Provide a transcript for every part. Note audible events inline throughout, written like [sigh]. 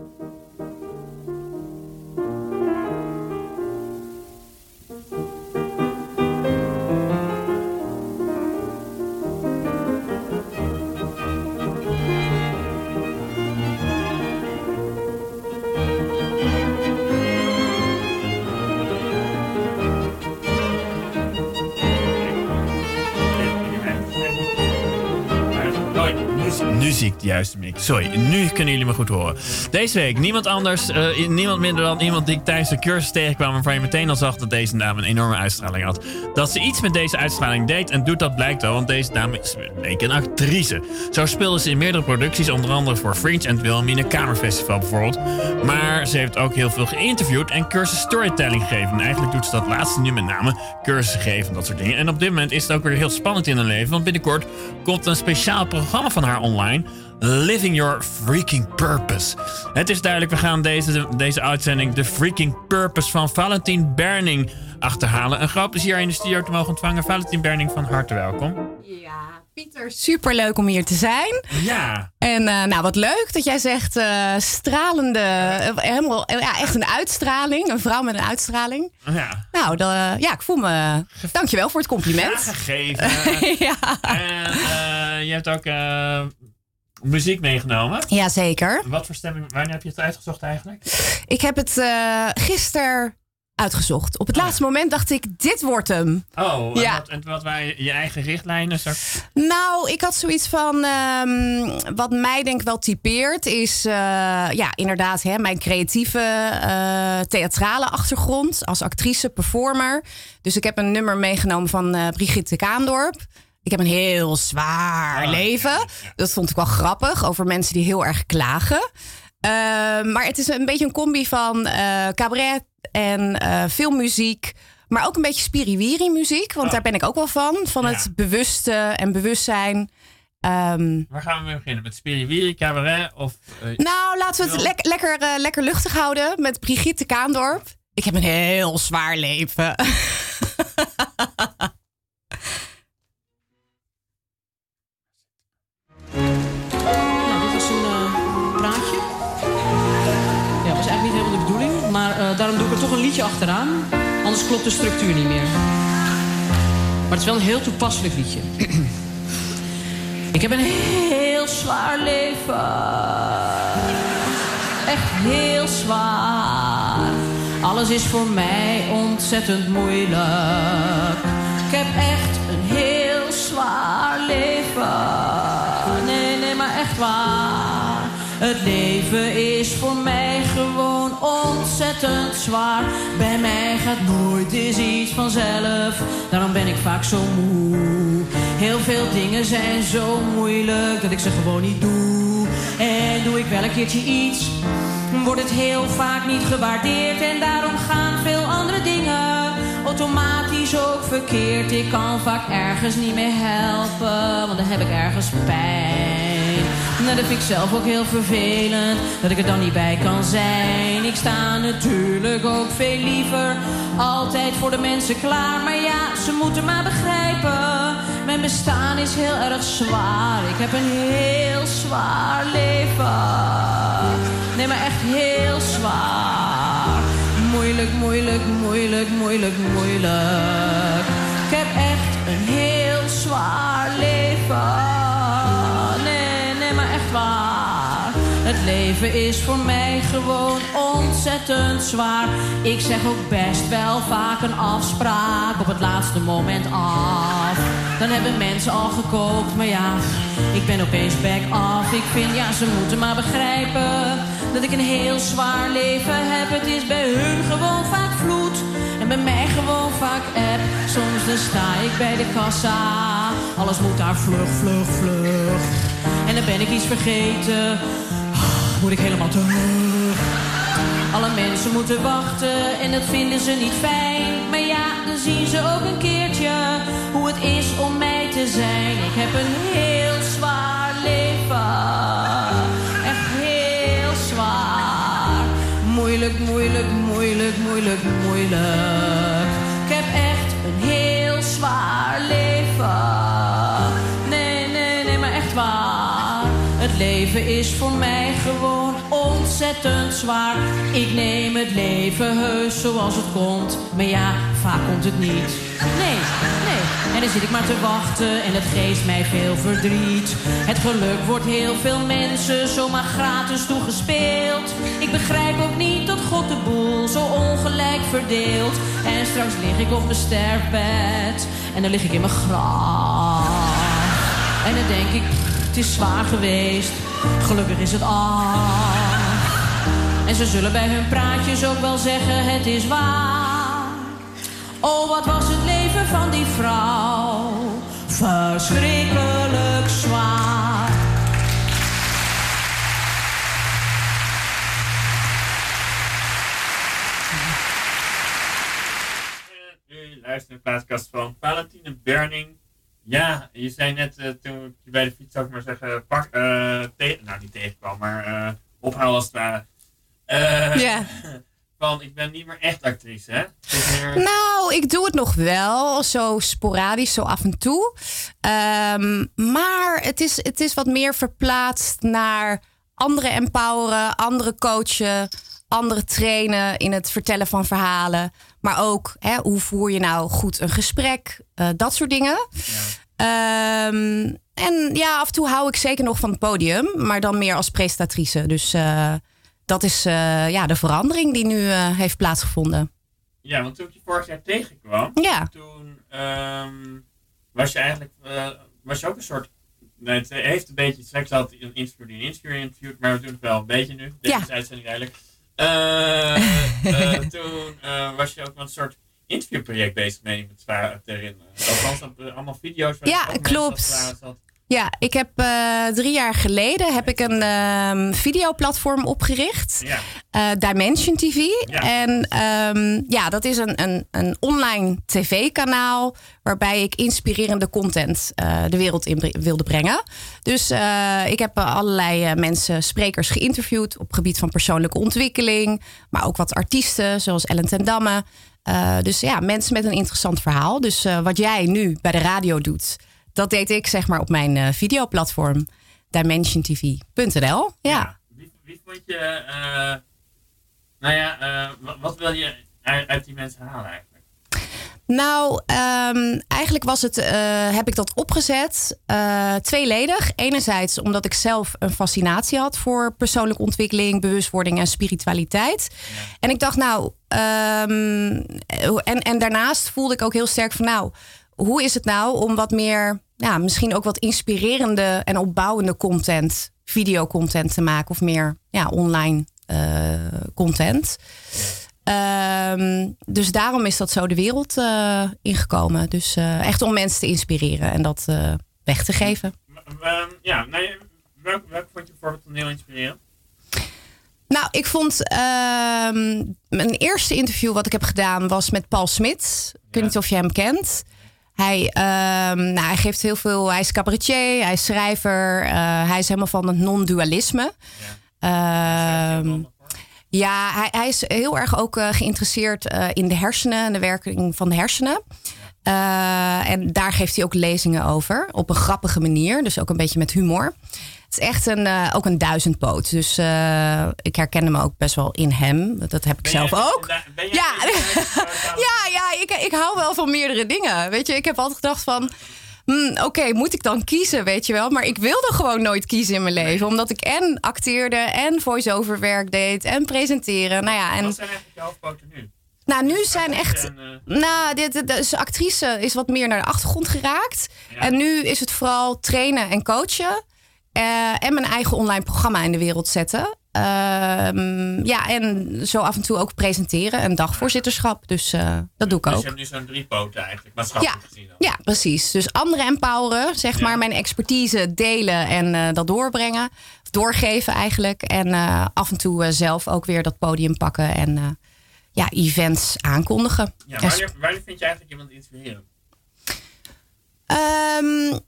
Nu juiste. Sorry, nu kunnen jullie me goed horen. Deze week niemand anders, eh, niemand minder dan iemand die ik tijdens de cursus tegenkwam... waarvan je meteen al zag dat deze dame een enorme uitstraling had. Dat ze iets met deze uitstraling deed en doet dat blijkt wel... want deze dame is een actrice. Zo speelde ze in meerdere producties, onder andere voor Fringe en Wilhelmina Kamerfestival bijvoorbeeld. Maar ze heeft ook heel veel geïnterviewd en cursus storytelling gegeven. En eigenlijk doet ze dat laatste nu met name cursussen geven, dat soort dingen. En op dit moment is het ook weer heel spannend in haar leven... want binnenkort komt een speciaal programma van haar online. Living Your Freaking Purpose. Het is duidelijk, we gaan deze, deze uitzending de Freaking Purpose van Valentin Berning achterhalen. Een groot plezier in de studio te mogen ontvangen. Valentin Berning, van harte welkom. Ja, Pieter, super leuk om hier te zijn. Ja. En uh, nou, wat leuk dat jij zegt uh, stralende, uh, helemaal, ja, echt een uitstraling. Een vrouw met een uitstraling. Ja. Nou, ja, ik voel me. Dankjewel voor het compliment. Ja, gegeven. [laughs] ja. En je hebt ook muziek meegenomen. Jazeker. Wat voor stemming, wanneer heb je het uitgezocht eigenlijk? Ik heb het uh, gisteren uitgezocht. Op het oh, laatste ja. moment dacht ik, dit wordt hem. Oh, en, ja. wat, en wat waren je eigen richtlijnen? Zo? Nou, ik had zoiets van, um, wat mij denk ik wel typeert, is uh, ja, inderdaad hè, mijn creatieve uh, theatrale achtergrond als actrice, performer. Dus ik heb een nummer meegenomen van Brigitte Kaandorp. Ik heb een heel zwaar ah, leven. Dat vond ik wel grappig over mensen die heel erg klagen. Uh, maar het is een beetje een combi van uh, cabaret en uh, filmmuziek. Maar ook een beetje spiriwiri muziek. Want oh. daar ben ik ook wel van. Van ja. het bewuste en bewustzijn. Um, Waar gaan we mee beginnen? Met spiriwiri, cabaret of... nou, laten we het le lekker, lekker luchtig houden. Met Brigitte Kaandorp. Ik heb een heel zwaar leven. [laughs] uh, daarom doe ik er toch een liedje achteraan. Anders klopt de structuur niet meer. Maar het is wel een heel toepasselijk liedje. [clears throat] ik heb een heel zwaar leven. Echt heel zwaar. Alles is voor mij ontzettend moeilijk. Ik heb echt een heel zwaar leven. Nee, nee, maar echt waar. Het leven is voor mij gewoon ontzettend zwaar. Bij mij gaat nooit eens iets vanzelf. Daarom ben ik vaak zo moe. Heel veel dingen zijn zo moeilijk dat ik ze gewoon niet doe. En doe ik wel een keertje iets, wordt het heel vaak niet gewaardeerd. En daarom gaan veel andere dingen automatisch ook verkeerd. Ik kan vaak ergens niet meer helpen, want dan heb ik ergens pijn. Nou, dat vind ik zelf ook heel vervelend, dat ik er dan niet bij kan zijn. Ik sta natuurlijk ook veel liever altijd voor de mensen klaar. Maar ja, ze moeten maar begrijpen, mijn bestaan is heel erg zwaar. Ik heb een heel zwaar leven. Nee, maar echt heel zwaar. Moeilijk, moeilijk, moeilijk, moeilijk, moeilijk. Ik heb echt een heel zwaar leven. Leven is voor mij gewoon ontzettend zwaar. Ik zeg ook best wel vaak een afspraak op het laatste moment af. Dan hebben mensen al gekookt, maar ja, ik ben opeens back af. Ik vind, ja, ze moeten maar begrijpen dat ik een heel zwaar leven heb. Het is bij hun gewoon vaak vloed en bij mij gewoon vaak app. Soms dan sta ik bij de kassa, alles moet daar vlug, vlug, vlug. En dan ben ik iets vergeten moet ik helemaal terug. Alle mensen moeten wachten en dat vinden ze niet fijn. Maar ja, dan zien ze ook een keertje hoe het is om mij te zijn. Ik heb een heel zwaar leven. Echt heel zwaar. Moeilijk, moeilijk, moeilijk, moeilijk, moeilijk. Ik heb echt een heel zwaar leven. Leven is voor mij gewoon ontzettend zwaar. Ik neem het leven heus zoals het komt. Maar ja, vaak komt het niet. Nee, nee. En dan zit ik maar te wachten en het geeft mij veel verdriet. Het geluk wordt heel veel mensen zomaar gratis toegespeeld. Ik begrijp ook niet dat God de boel zo ongelijk verdeelt. En straks lig ik op mijn sterfbed en dan lig ik in mijn graf. En dan denk ik, het is zwaar geweest. Gelukkig is het af. En ze zullen bij hun praatjes ook wel zeggen, het is waar. Oh, wat was het leven van die vrouw. Verschrikkelijk zwaar. U luistert naar de plaatkast van Valentine Berning. Ja, je zei net uh, toen je bij de fiets, zou ik maar zeggen, pak, uh, tegen, nou niet tegenkwam, maar uh, ophouden als het ware. ja. [laughs] Van, ik ben niet meer echt actrice, hè? Meer... Nou, ik doe het nog wel, zo sporadisch, zo af en toe. Um, maar het is, het is wat meer verplaatst naar anderen empoweren, anderen coachen, anderen trainen in het vertellen van verhalen. Maar ook, hè, hoe voer je nou goed een gesprek? Uh, dat soort dingen. Ja. Um, en ja, af en toe hou ik zeker nog van het podium. Maar dan meer als presentatrice. Dus uh, dat is uh, ja, de verandering die nu heeft plaatsgevonden. Ja, want toen ik je vorig jaar tegenkwam... Ja. Toen um, was je eigenlijk... was je ook een soort... Nee, het heeft een beetje... Straks had een interview die een interview interviewt. Maar we doen het wel een beetje nu. Deze ja. uitzending eigenlijk. Uh, uh, [laughs] toen uh, was je ook met een soort interviewproject bezig, meen ik me te herinneren. Althans, allemaal video's. Ja, klopt. Ja, ik heb drie jaar geleden heb ik een um, videoplatform opgericht. Ja. Dimension TV. Ja. En um, ja, dat is een, een, een online tv-kanaal waarbij ik inspirerende content uh, de wereld in wilde brengen. Dus ik heb allerlei mensen, sprekers geïnterviewd op gebied van persoonlijke ontwikkeling, maar ook wat artiesten zoals Ellen ten Damme. dus ja, mensen met een interessant verhaal. Dus wat jij nu bij de radio doet, dat deed ik zeg maar op mijn videoplatform dimensiontv.nl. Ja. ja. Wie, wie vond je, nou ja, wat wil je uit, uit die mensen halen eigenlijk? Nou, um, eigenlijk was het, uh, heb ik dat opgezet uh, tweeledig. Enerzijds omdat ik zelf een fascinatie had voor persoonlijke ontwikkeling, bewustwording en spiritualiteit. Ja. En ik dacht, nou, um, en, en daarnaast voelde ik ook heel sterk van, nou, hoe is het nou om wat meer, ja, misschien ook wat inspirerende en opbouwende content, videocontent te maken of meer ja, online uh, content. Um, dus daarom is dat zo de wereld uh, ingekomen. Dus uh, echt om mensen te inspireren en dat weg te geven. Um, ja, nee, welk, welk vond je bijvoorbeeld toneel inspireren? Nou, ik vond uh, mijn eerste interview wat ik heb gedaan was met Paul Smit. Ik weet niet of je hem kent. Hij, nou, hij geeft heel veel. Hij is cabaretier, hij is schrijver. hij is helemaal van het non-dualisme. Ja. Uh, ja, hij, hij, is heel erg ook uh, geïnteresseerd uh, in de hersenen en de werking van de hersenen. En daar geeft hij ook lezingen over. Op een grappige manier. Dus ook een beetje met humor. Het is echt een, ook een duizendpoot. Dus ik herken hem ook best wel in hem. Dat heb ik ben zelf jij, ook. Ben jij ja, [laughs] ja, ja ik, ik hou wel van meerdere dingen. Weet je, ik heb altijd gedacht van. Hmm, Oké, okay, moet ik dan kiezen, weet je wel? Maar ik wilde gewoon nooit kiezen in mijn leven. Omdat ik en acteerde en voice-over werk deed en presenteren. Nou ja, en... Wat zijn eigenlijk je hoofdpoten nu? Nou, nu zijn echt. En, uh... Nou, dit, dus actrice is wat meer naar de achtergrond geraakt. Ja. En nu is het vooral trainen en coachen. Uh, en mijn eigen online programma in de wereld zetten. Uh, ja, en zo af en toe ook presenteren. Een dagvoorzitterschap. Dus uh, dat doe ik dus ook. je hebt nu zo'n drie poten eigenlijk, maatschappelijk Ja. gezien. dan. Ja, precies. Dus anderen empoweren, zeg Ja. maar, mijn expertise delen en eh, dat doorbrengen. Of doorgeven eigenlijk. En eh, af en toe eh, zelf ook weer dat podium pakken en eh, ja, events aankondigen. Ja, En wanneer, wanneer vind je eigenlijk iemand inspirerend? Ehm,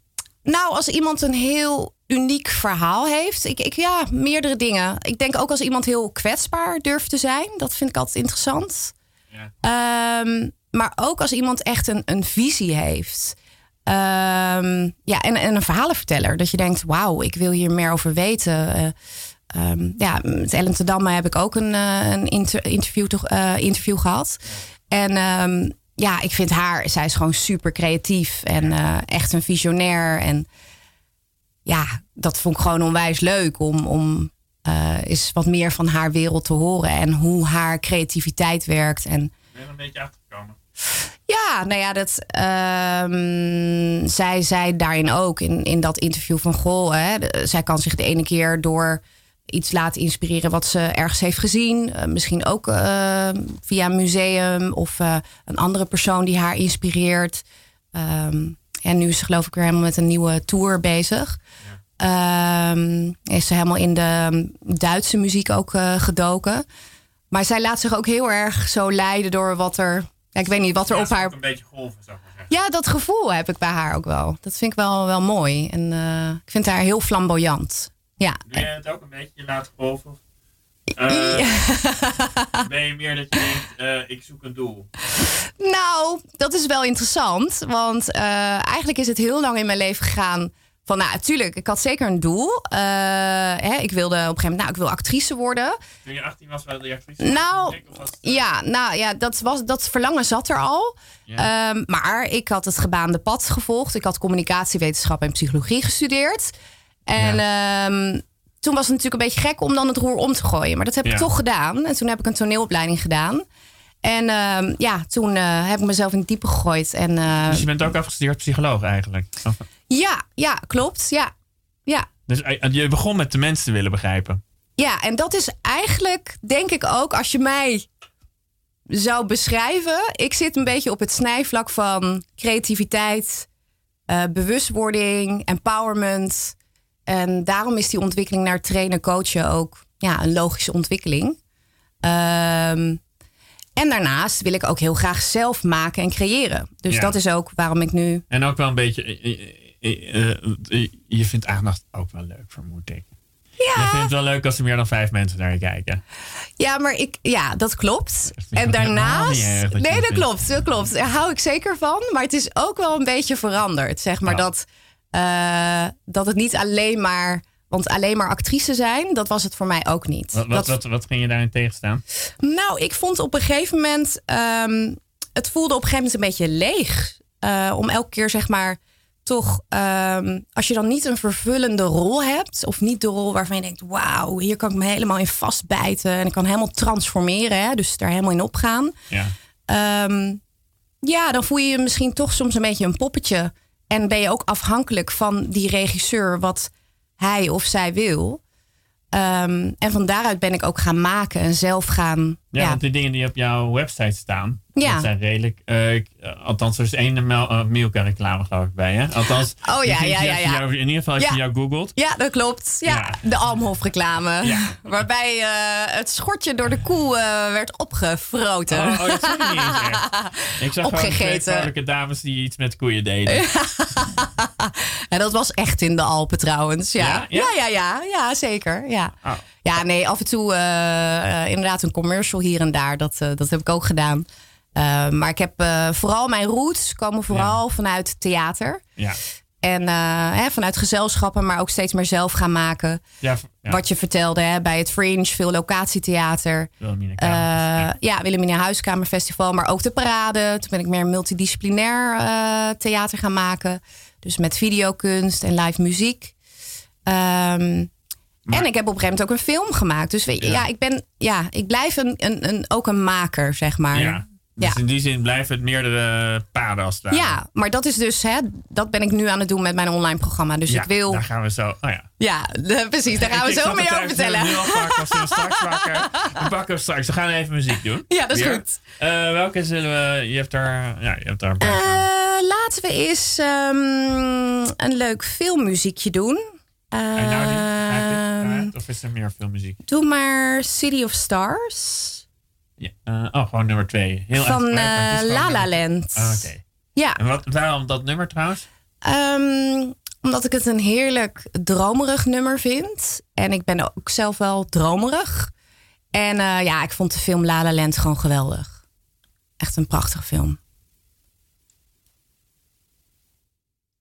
nou, als iemand een heel uniek verhaal heeft. Ik, ik, ja, meerdere dingen. Ik denk ook als iemand heel kwetsbaar durft te zijn. Dat vind ik altijd interessant. Ja. Ehm, maar ook als iemand echt een, een visie heeft. Ehm, ja, en, en een verhalenverteller. Dat je denkt, wauw, ik wil hier meer over weten. Ehm, ja, met Ellen te Damme heb ik ook een, eh, een inter- interview, toch, eh, interview gehad. En ja, ik vind haar, zij is gewoon super creatief en echt een visionair. En ja, dat vond ik gewoon onwijs leuk om, om eh, eens wat meer van haar wereld te horen. En hoe haar creativiteit werkt. En Ben je een beetje achtergekomen? ja, nou ja, dat, ehm, zij zei daarin ook in, in dat interview van Goh, hè, de- zij kan zich de ene keer door iets laten inspireren wat ze ergens heeft gezien. Eh, misschien ook eh, via een museum of eh, een andere persoon die haar inspireert. Ehm, en nu is ze geloof ik weer helemaal met een nieuwe tour bezig. Ehm, is ze helemaal in de Duitse muziek ook eh, gedoken. Maar zij laat zich ook heel erg zo leiden door wat er. Ja, ik weet niet wat er op haar. een beetje golven, zou ik maar zeggen. Ja, dat gevoel heb ik bij haar ook wel. Dat vind ik wel, wel mooi. En eh, ik vind haar heel flamboyant. Ja. Doe jij het ook een beetje, je laat golven? Of, eh, [laughs] ben je meer dat je denkt, eh, ik zoek een doel? Nou, dat is wel interessant. Want eh, eigenlijk is het heel lang in mijn leven gegaan. Van, nou, natuurlijk, ik had zeker een doel. Hè, ik wilde op een gegeven moment, nou, ik wil actrice worden. Toen je 18 was, wilde je actrice Nou, het, Ja, nou ja, dat, was, dat verlangen zat er al. Ehm, maar ik had het gebaande pad gevolgd. Ik had communicatiewetenschap en psychologie gestudeerd. En ehm, toen was het natuurlijk een beetje gek om dan het roer om te gooien. Maar dat heb Ja. ik toch gedaan. En toen heb ik een toneelopleiding gedaan. En ehm, ja, toen eh, heb ik mezelf in het diepe gegooid. En eh, Dus je bent ook afgestudeerd psycholoog eigenlijk? Of- ja, ja, klopt. Ja, ja. Dus eh, je begon met de mensen te willen begrijpen. Ja, en dat is eigenlijk, denk ik ook, als je mij zou beschrijven. Ik zit een beetje op het snijvlak van creativiteit, eh, bewustwording, empowerment. En daarom is die ontwikkeling naar trainen, coachen ook ja, een logische ontwikkeling. Ehm, en daarnaast wil ik ook heel graag zelf maken en creëren. Dus Ja. dat is ook waarom ik nu. En ook wel een beetje... eh, eh, eh, je vindt aandacht ook wel leuk, vermoed ik. Je vindt het wel leuk als er meer dan vijf mensen naar je kijken. Ja, maar ik, ja, dat klopt. En daarnaast. dat Nee, dat vindt. klopt. Dat klopt. Daar hou ik zeker van. Maar het is ook wel een beetje veranderd. Zeg maar dat, eh, dat het niet alleen maar. Want alleen maar actrice zijn, dat was het voor mij ook niet. Wat, wat, Dat- wat, wat ging je daarin tegenstaan? nou, ik vond op een gegeven moment. ehm, het voelde op een gegeven moment een beetje leeg. Eh, om elke keer zeg maar. Toch, ehm, als je dan niet een vervullende rol hebt, of niet de rol waarvan je denkt: wauw, hier kan ik me helemaal in vastbijten en ik kan helemaal transformeren, hè, dus daar helemaal in opgaan. Ja. Ehm, ja, dan voel je je misschien toch soms een beetje een poppetje. En ben je ook afhankelijk van die regisseur, wat hij of zij wil. Ehm, en van daaruit ben ik ook gaan maken en zelf gaan. Ja, Ja, want die dingen die op jouw website staan, Ja. dat zijn redelijk... eh, eh, althans, er is één Mel- uh, Milka-reclame geloof ik bij, hè? Althans, Oh, ja, ja, ja, ja. in ieder geval als je Ja. jou googelt. ja dat klopt. Ja, Ja. de Almhof-reclame. Ja. Waarbij eh, het schortje door de koe eh, werd opgefroten. Oh, oh, dat zag ik niet eens. [laughs] Ik zag Opgegeten. dames die iets met koeien deden. [laughs] En dat was echt in de Alpen trouwens. Ja, Ja? ja, Ja? ja, zeker. Ja. Oh. ja, nee, af en toe eh, eh, inderdaad een commercial hier en daar. Dat, eh, dat heb ik ook gedaan. Eh, maar ik heb eh, vooral mijn roots komen vooral vanuit theater. Ja. En eh, hè, vanuit gezelschappen, maar ook steeds meer zelf gaan maken. Ja, ja. Wat je vertelde hè, bij het Fringe, veel locatietheater. Wilhelmina Eh Kamer. ja, Wilhelmina Huiskamerfestival, maar ook de parade. Toen ben ik meer multidisciplinair theater gaan maken. Dus met videokunst en live muziek. Ehm, en ik heb op een gegeven moment ook een film gemaakt. Dus weet je, Ja. ja. ik ben, ja, ik blijf een, een, een, ook een maker, zeg maar. ja. Dus ja. in die zin blijven het meerdere paden als het ware. Ja, maar dat is dus, hè, dat ben ik nu aan het doen met mijn online programma. Dus Ja, ik wil, Daar gaan we zo. Oh ja. ja, precies, daar [laughs] gaan we Ik- zo meer er over vertellen. Nu al vaak als we straks wakker. [laughs] We pakken straks. We gaan even muziek doen. Ja, dat is Weer. goed. Eh, welke zullen we... Je hebt daar... Ja, je hebt daar een paar van. Eh, laten we eens ehm, een leuk filmmuziekje doen. En nou die, Ehm? Of is er meer filmmuziek? doe maar City of Stars Ja. eh, oh, gewoon nummer twee. Heel van gewoon La La Land. Oh, Oké. Ja, En wat, waarom dat nummer trouwens? ehm, omdat ik het een heerlijk dromerig nummer vind. En ik ben ook zelf wel dromerig. En eh, ja, ik vond de film La La Land gewoon geweldig. Echt een prachtige film.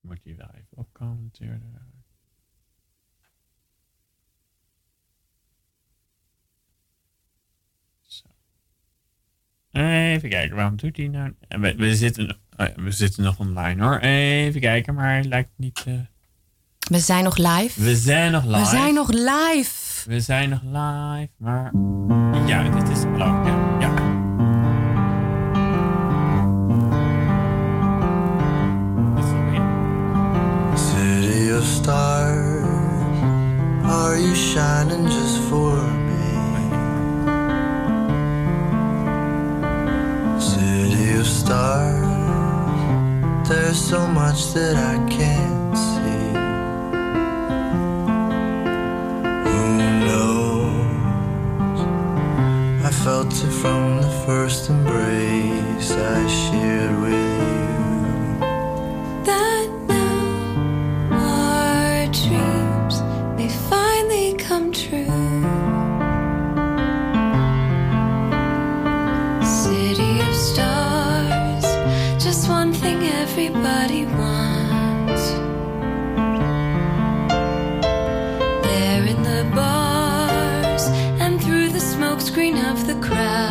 moet die wel even opkomen natuurlijk. Zo. Even kijken, waarom doet hij nou... We, we, zitten, oh we zitten nog online hoor. Even kijken, maar hij lijkt niet... Uh... We zijn nog live. We zijn nog live. We zijn nog live. We zijn nog live, maar... Ja, dit is geloof ja. ja. City of stars, are you shining just for of stars, there's so much that I can't see. Who knows? I felt it from the first embrace I shared with you. One thing everybody wants. There in the bars and through the smokescreen of the crowded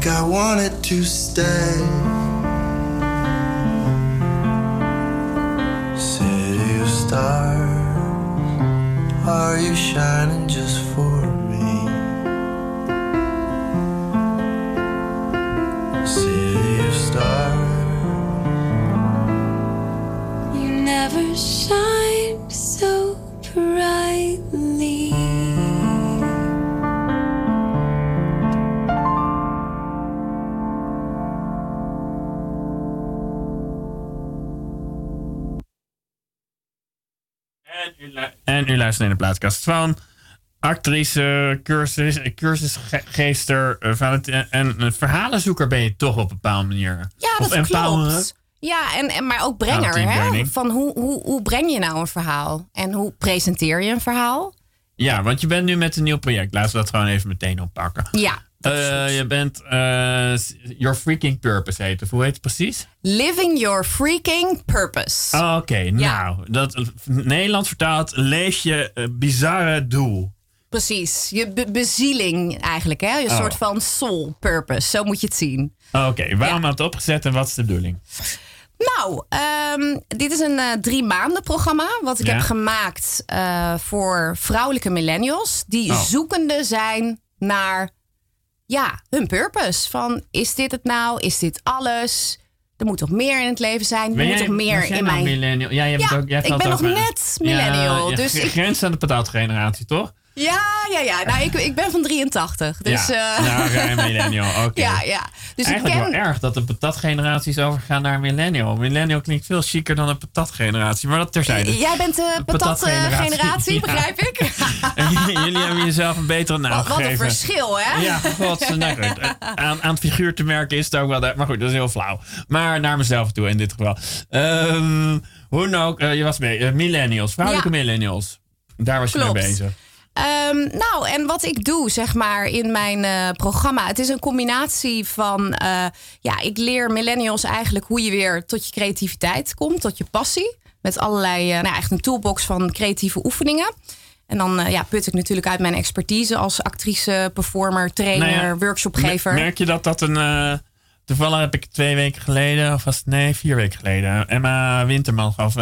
think I wanted to stay. City of stars, are you shining naar de plaatkast van actrice, cursus, cursusgeester eh, en een verhalenzoeker ben je toch op een bepaalde manier. Ja, dat klopt. Ja, en, en, maar ook brenger. Nou, hè? Van hoe, hoe, hoe breng je nou een verhaal? En hoe presenteer je een verhaal? Ja, want je bent nu met een nieuw project. Laten we dat gewoon even meteen oppakken. Ja. Eh, je bent eh, Your Freaking Purpose heet het. Hoe heet het precies? Living your freaking purpose. Oh, Oké, nou, dat, Nederlands vertaald lees je eh, bizarre doel. Precies. Je be- bezieling eigenlijk. Hè? Je Oh. soort van soul purpose. Zo moet je het zien. Oké, waarom Ja. had het opgezet en wat is de bedoeling? Nou, ehm, dit is een drie maanden programma. Wat ik Ja. heb gemaakt voor vrouwelijke millennials. Die Oh. zoekende zijn naar ja, hun purpose. Van is dit het nou? Is dit alles? Er moet toch meer in het leven zijn? Er Ben moet jij- toch meer in nou mijn... millennial? Ja, jij bent Ja, ook, jij ik ben nog net millennial, Ja, dus ik- grens aan de patatgeneratie, toch? Ja, ja, ja. Nou, ik, ik ben van 83. Dus, ja, eh, nou, ruim millennial, [laughs] oké. ja, ja. Dus Eigenlijk ik ken... wel erg dat de patatgeneratie is overgegaan naar millennial. Millennial klinkt veel chiquer dan een patatgeneratie, maar dat terzijde. Jij bent de Patatgeneratie, patatgeneratie, ja. [laughs] begrijp ik? Jullie hebben jezelf een betere naam Wat, wat een gegeven. verschil, hè? Ja, god, nou goed. [laughs] Aan, aan het figuur te merken is het ook wel... Maar goed, dat is heel flauw. Maar naar mezelf toe in dit geval. Ehm, hoe ook, eh, je was mee. eh, millennials, vrouwelijke Ja. millennials. Daar was je Klopt. mee bezig. Ehm, nou, en wat ik doe, zeg maar, in mijn eh, programma. Het is een combinatie van. eh, ja, ik leer millennials eigenlijk hoe je weer tot je creativiteit komt, tot je passie. Met allerlei, eh, nou, echt een toolbox van creatieve oefeningen. En dan ja, put ik natuurlijk uit mijn expertise als actrice, performer, trainer, Nou ja, workshopgever. Merk je dat dat een... toevallig heb ik twee weken geleden, of was het nee, vier weken geleden... Emma Winterman of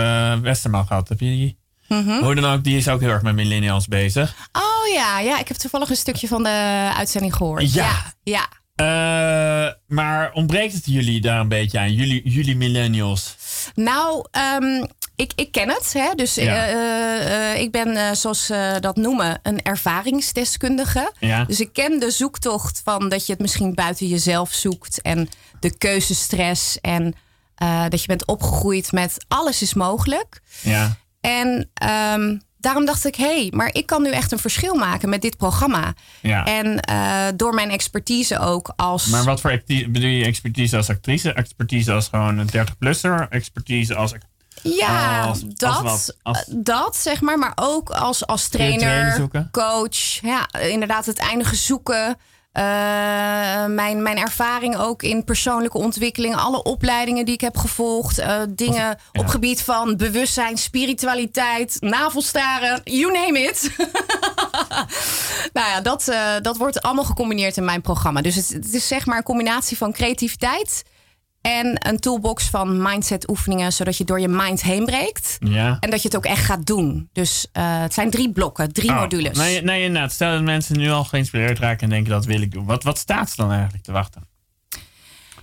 Westerman gehad. Heb je die? Mhm. Hoe dan ook, die is ook heel erg met millennials bezig. Oh ja, ja, ik heb toevallig een stukje van de uitzending gehoord. Ja. ja. ja. Eh, maar ontbreekt het jullie daar een beetje aan? Jullie, jullie millennials? Nou, ehm, ik, ik ken het. Hè? Dus Ja. eh, eh, ik ben, zoals ze dat noemen, een ervaringsdeskundige. Ja. Dus ik ken de zoektocht van dat je het misschien buiten jezelf zoekt. En de keuzestress. En dat je bent opgegroeid met alles is mogelijk. Ja. En ehm, daarom dacht ik, hé, hey, maar ik kan nu echt een verschil maken met dit programma. ja. En eh, door mijn expertise ook als... Maar wat voor expertise, bedoel je expertise als actrice? Expertise als gewoon een 30-plusser? Expertise als... Ja, Als- als dat, wat? Als- eh, dat zeg maar. Maar ook als, als trainer trainer, coach. Ja, inderdaad het eindige zoeken. Eh, mijn, mijn ervaring ook in persoonlijke ontwikkeling. Alle opleidingen die ik heb gevolgd. eh, dingen ja. op gebied van bewustzijn, spiritualiteit, navelstaren. You name it. [laughs] nou ja, dat, eh, dat wordt allemaal gecombineerd in mijn programma. Dus het, het is zeg maar een combinatie van creativiteit... En een toolbox van mindset oefeningen, zodat je door je mind heen breekt. Ja. En dat je het ook echt gaat doen. Dus eh, het zijn drie blokken, drie Oh, modules. Nee, nee, inderdaad. Stel dat mensen nu al geïnspireerd raken en denken dat wil ik doen. Wat, wat staat ze dan eigenlijk te wachten?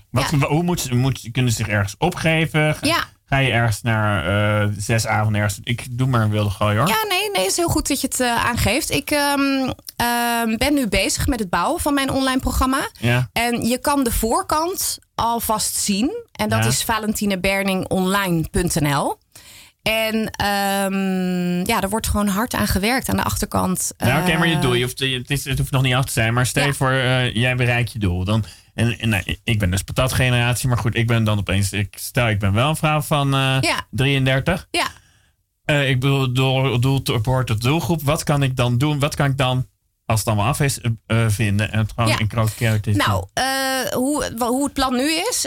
Wat, Ja. Hoe moet moet, kunnen ze zich ergens opgeven? Ja. ga je ergens naar eh, zes avonden ergens? Ik doe maar een wilde gooi hoor. Ja, nee, nee, is heel goed dat je het eh, aangeeft. Ik ehm, ehm, ben nu bezig met het bouwen van mijn online programma. Ja. En je kan de voorkant alvast zien. En dat Ja. is valentineberningonline.nl. En ehm, ja, er wordt gewoon hard aan gewerkt aan de achterkant. Ja, oké, maar je Eh, doel, je hoeft, je- het, is, het hoeft nog niet af te zijn. Maar stel Ja. voor, eh, jij bereikt je doel. Dan, en, en, nou, ik ben dus patatgeneratie, maar goed, ik ben dan opeens... Ik, stel, ik ben wel een vrouw van eh, Ja. 33. Ja, ik bedoel, doel, doel, behoort tot doelgroep. Wat kan ik dan doen? Wat kan ik dan, als het allemaal af is, eh, eh, vinden? En het gewoon Ja. in characters doen? nou, eh, hoe, hoe het plan nu is.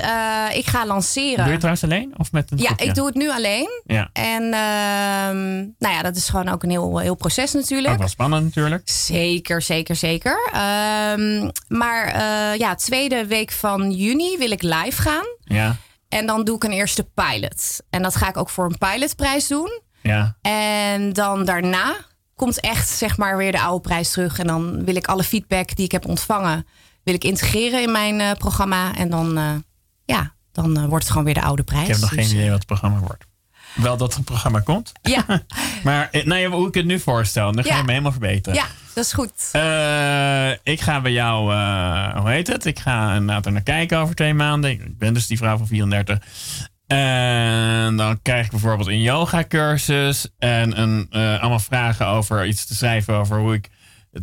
ik ga lanceren. Doe je het trouwens alleen? Of met een Ja, groepje? ik doe het nu alleen. Ja, En ehm, nou ja, dat is gewoon ook een heel, heel proces natuurlijk. ook wel spannend natuurlijk. Zeker, zeker, zeker. Ehm, maar ja, tweede week van juni wil ik live gaan. Ja, En dan doe ik een eerste pilot. En dat ga ik ook voor een pilotprijs doen. ja. En dan daarna komt echt zeg maar weer de oude prijs terug. En dan wil ik alle feedback die ik heb ontvangen... wil ik integreren in mijn eh, programma. En dan, eh, ja, dan eh, wordt het gewoon weer de oude prijs. Ik heb nog Dus, geen idee wat het programma wordt. Wel dat een programma komt. Ja, [laughs] Maar nou ja, hoe ik het nu voorstel, dan ga Ja. je me helemaal verbeteren. ja, dat is goed. Ik ga bij jou, hoe heet het? Ik ga inderdaad er naar kijken over twee maanden. Ik ben dus die vrouw van 34. En dan krijg ik bijvoorbeeld een yoga cursus en een, eh, allemaal vragen over iets te schrijven over hoe ik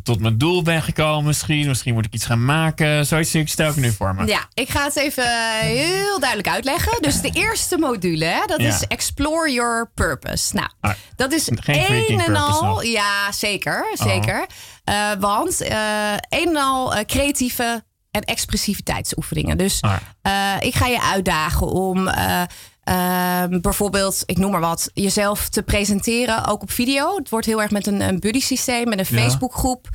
tot mijn doel ben gekomen misschien. Misschien moet ik iets gaan maken. Zoiets stel ik nu voor me. Ja, ik ga het even heel duidelijk uitleggen. Dus de eerste module, hè, dat Ja. is Explore Your Purpose. Nou, Ah, dat is geen freaking een en purpose al. nog. Ja, zeker, Oh. zeker. Eh, want eh een en al eh, creatieve en expressiviteitsoefeningen. Dus Ah. eh, ik ga je uitdagen om eh, ehm, bijvoorbeeld, ik noem maar wat, jezelf te presenteren, ook op video. Het wordt heel erg met een, een buddy systeem, met een Ja. Facebookgroep.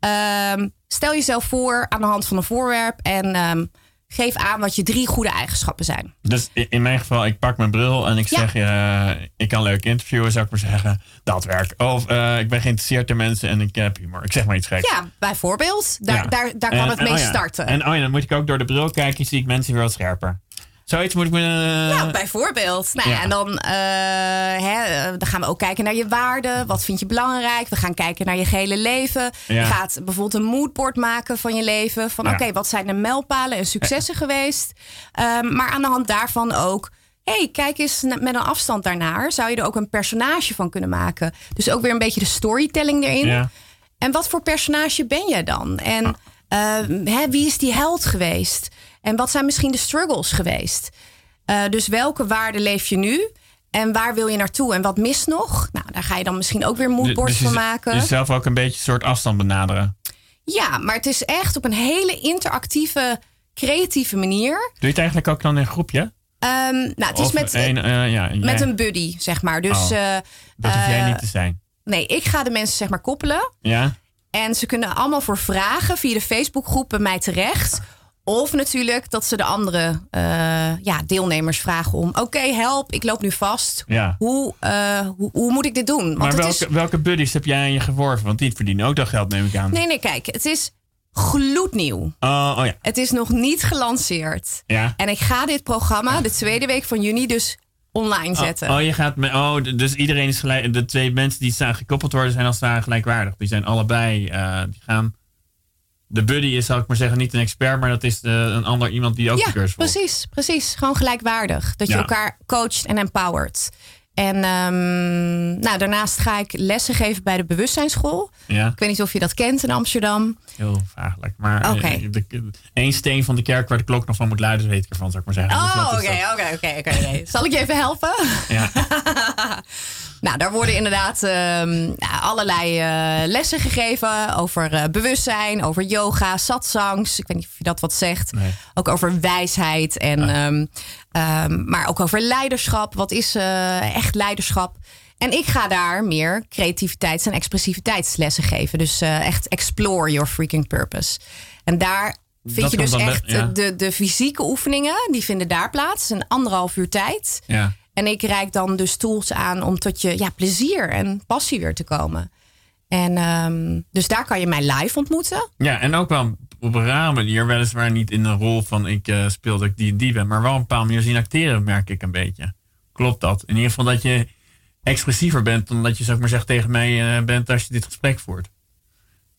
Ehm, stel jezelf voor aan de hand van een voorwerp en ehm, geef aan wat je drie goede eigenschappen zijn. Dus in mijn geval, ik pak mijn bril en ik Ja. zeg je, eh, ik kan leuk interviewen, zou ik maar zeggen. Dat werkt. Of eh, ik ben geïnteresseerd in mensen en ik heb humor. Ik zeg maar iets geks. Ja, bijvoorbeeld. Daar, Ja. daar, daar kan En- het mee oh ja. starten. En oh ja, dan moet ik ook door de bril kijken, zie ik mensen weer wat scherper. Zoiets moet ik me... eh, Ja, bijvoorbeeld. Nou ja, ja. en dan, eh, hè, eh, dan gaan we ook kijken naar je waarden. Wat vind je belangrijk? We gaan kijken naar je gehele leven. Ja. Je gaat bijvoorbeeld een moodboard maken van je leven. Van Ja. oké, wat zijn de mijlpalen en successen geweest? Ehm, maar aan de hand daarvan ook... hey, kijk eens met een afstand daarnaar. Zou je er ook een personage van kunnen maken? Dus ook weer een beetje de storytelling erin. Ja. En wat voor personage ben jij dan? En hè, wie is die held geweest? En wat zijn misschien de struggles geweest? Eh, dus welke waarden leef je nu? En waar wil je naartoe? En wat mist nog? Nou, daar ga je dan misschien ook weer moodboards Dus je van z- maken. Jezelf ook een beetje een soort afstand benaderen. Ja, maar het is echt op een hele interactieve, creatieve manier. Doe je het eigenlijk ook dan in een groepje? Ehm, nou, het is Of met, een, eh, ja, met een buddy, zeg maar. Dus Oh. eh, Dat hoef jij niet te zijn. nee, ik ga de mensen zeg maar koppelen. Ja? En ze kunnen allemaal voor vragen via de Facebookgroep bij mij terecht. Of natuurlijk dat ze de andere eh, ja, deelnemers vragen om... oké, help, ik loop nu vast. Ja. Hoe, eh, hoe, hoe moet ik dit doen? Want Maar het welke, is... welke buddies heb jij aan je geworven? Want die verdienen ook dat geld, neem ik aan. Nee, nee, kijk, het is... gloednieuw. Oh, oh ja. Het is nog niet gelanceerd. Ja. En ik ga dit programma de tweede week van juni dus online zetten. Oh, oh, je gaat met, oh, dus iedereen is gelijk. De twee mensen die staan gekoppeld worden, zijn als ware gelijkwaardig. Die zijn allebei. eh, die gaan. De buddy is, zal ik maar zeggen, niet een expert, maar dat is de, een ander iemand die ook de cursus volgt. precies, precies. Gewoon gelijkwaardig. Dat je elkaar coacht en empowert. En eén nou, daarnaast ga ik lessen geven bij de bewustzijnsschool. Ja, Ik weet niet of je dat kent in Amsterdam. heel vaaglijk. Maar Oké. eh, de- één steen van de kerk waar de klok nog van moet luiden, weet ik ervan, zou ik maar zeggen. Dus Oh, oké, oké, oké. oké. Zal ik je even helpen? Ja. [laughs] [laughs] Nou, daar worden inderdaad ehm, allerlei eh, lessen gegeven over eh, bewustzijn, over yoga, satsangs. Ik weet niet of je dat wat zegt. Nee. Ook over wijsheid en, ehm, ehm, maar ook over leiderschap. Wat is eh, echt leiderschap? En ik ga daar meer creativiteits- en expressiviteitslessen geven. Dus echt explore your freaking purpose. En daar vind Dat je dus echt de- ja. de, de fysieke oefeningen, die vinden daar plaats. Een anderhalf uur tijd. ja. En ik reik dan dus tools aan om tot je ja, plezier en passie weer te komen. En ehm, dus daar kan je mij live ontmoeten. Ja, en ook wel op een rare manier, weliswaar niet in de rol van ik eh, speel dat ik die en die ben, maar wel een bepaalde manier zien acteren, merk ik een beetje. Klopt dat? In ieder geval dat je expressiever bent dan dat je, ik maar zeggen, tegen mij eh, bent als je dit gesprek voert.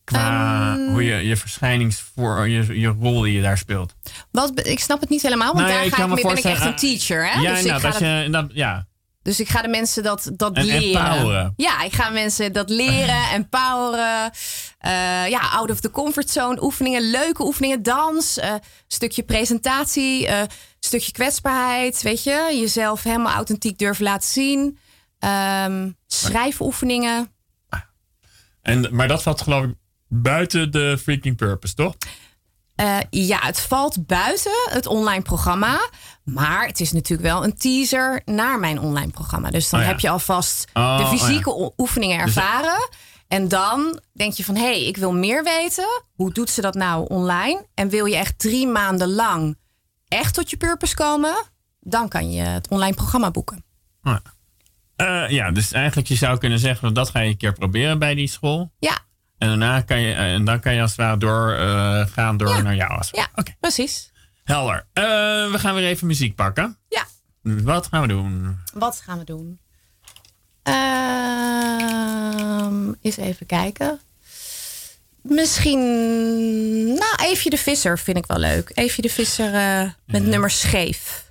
Qua Ehm. hoe je je verschijningsvoor, je, je rol die je daar speelt. Wat, ik snap het niet helemaal, want Nou daar ga ik, me mee- ben ik echt een teacher. Hè? ja, dus, nou, ik ga dat dat- je, dat, ja. dus ik ga de mensen dat, dat En leren. empoweren. Ja, ik ga mensen dat leren, empoweren. Eh, ja, out of the comfort zone oefeningen, leuke oefeningen, dans, eh, stukje presentatie, eh, stukje kwetsbaarheid. Weet je, jezelf helemaal authentiek durven laten zien. Ehm, schrijfoefeningen. En, maar dat valt geloof ik buiten de freaking purpose, toch? Eh, ja, het valt buiten het online programma. Maar het is natuurlijk wel een teaser naar mijn online programma. Dus dan Oh ja. heb je alvast Oh, de oh fysieke ja. o- oefeningen Dus- ervaren. En dan denk je van, hé, hey, ik wil meer weten. Hoe doet ze dat nou online? En wil je echt drie maanden lang echt tot je purpose komen? Dan kan je het online programma boeken. Oh ja. Eh, ja, dus eigenlijk je zou kunnen zeggen, dat ga je een keer proberen bij die school. Ja, En daarna kan je, en dan kan je als het ware door, eh, gaan door Ja. naar jou. Als ja Oké, precies. helder. Eh, we gaan weer even muziek pakken. Ja, Wat gaan we doen? wat gaan we doen? Ehm eens even kijken. Misschien. Nou, Eefje de Visser vind ik wel leuk. Eefje de Visser eh, met nummer scheef.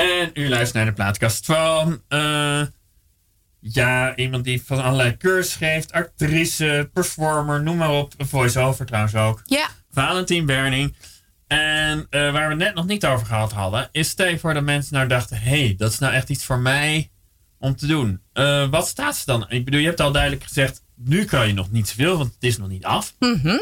En u luistert naar de plaatkast van... eh, ja, iemand die van allerlei cursus geeft. Actrice, performer, noem maar op. Voice-over trouwens ook. Ja, Valentien Berning. En eh, waar we net nog niet over gehad hadden... is stel voor dat mensen nou dachten... hé, hey, dat is nou echt iets voor mij om te doen. Eh, wat staat ze dan? Ik bedoel, je hebt al duidelijk gezegd... nu kan je nog niet zoveel, want het is nog niet af. Mhm.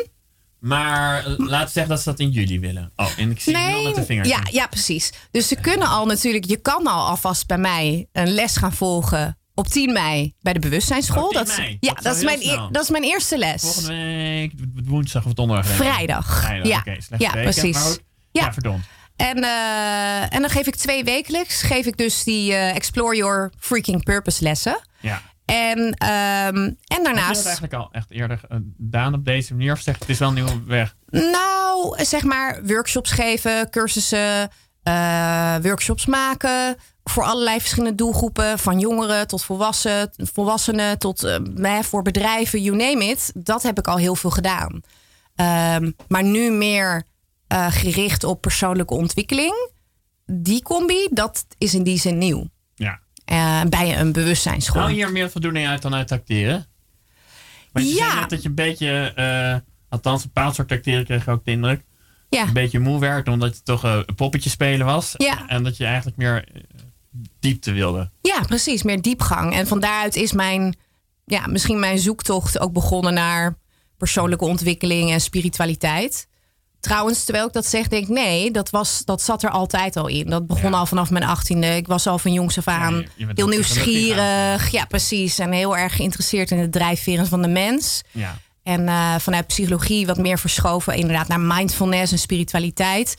Maar uh, laten zeggen dat ze dat in juli willen. Oh, en ik zie nul met de vingers. Ja, ja, precies. Dus ze kunnen al natuurlijk, je kan al alvast bij mij een les gaan volgen op 10 mei bij de bewustzijnsschool. Oh, 10 dat, is- ja, Dat is dat is, wel mijn, snel. dat is mijn eerste les. Volgende week, woensdag of donderdag. Vrijdag. Vrijdag, Ja. Ja, precies. Ja, verdomd. En, eh, en dan geef ik twee wekelijks geef ik dus die eh, Explore Your Freaking Purpose lessen. Ja. En, ehm, en Heb je dat daarnaast, eigenlijk al echt eerder gedaan op deze manier? Of zeg het is wel een nieuwe weg? nou, zeg maar, workshops geven, cursussen, eh, workshops maken. Voor allerlei verschillende doelgroepen. Van jongeren tot volwassen, volwassenen tot eh, hè, voor bedrijven, you name it. Dat heb ik al heel veel gedaan. Ehm, maar nu meer eh, gericht op persoonlijke ontwikkeling. Die combi, dat is in die zin nieuw. Ja. Eh, bij een bewustzijnsschool. Haal je hier meer voldoening uit dan uit acteren? Want je Ja. dat je een beetje, eh, althans een bepaald soort acteren kreeg ik ook de indruk. ja. Een beetje moe werd omdat je toch eh, een poppetje spelen was. Ja. En dat je eigenlijk meer diepte wilde. Ja, precies. Meer diepgang. En van daaruit is mijn, ja, misschien mijn zoektocht ook begonnen naar persoonlijke ontwikkeling en spiritualiteit. Trouwens, terwijl ik dat zeg, denk ik nee, dat, was, dat zat er altijd al in. Dat begon Ja. al vanaf mijn achttiende. Ik was al van jongs af aan Ja, je- je bent heel nieuwsgierig. Ja, precies. En heel erg geïnteresseerd in de drijfveren van de mens. Ja. En eh, vanuit psychologie wat meer verschoven inderdaad naar mindfulness en spiritualiteit.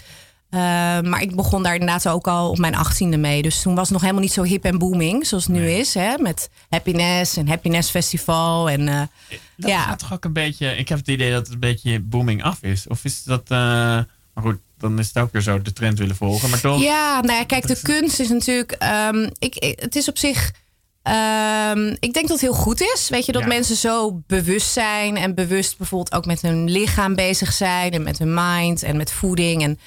Eh, maar ik begon daar inderdaad ook al op mijn achttiende mee. Dus toen was het nog helemaal niet zo hip en booming zoals het nu is. Hè? Met Happiness en Happiness Festival. En, eh, Dat Ja. gaat toch ook een beetje... Ik heb het idee dat het een beetje booming af is. Of is dat... eh, maar goed, dan is het ook weer zo de trend willen volgen. Maar toch... ja, nou ja, kijk, de kunst is natuurlijk... ehm, ik, het is op zich... ehm, ik denk dat het heel goed is. Weet je, dat Ja. mensen zo bewust zijn. En bewust bijvoorbeeld ook met hun lichaam bezig zijn. En met hun mind en met voeding. En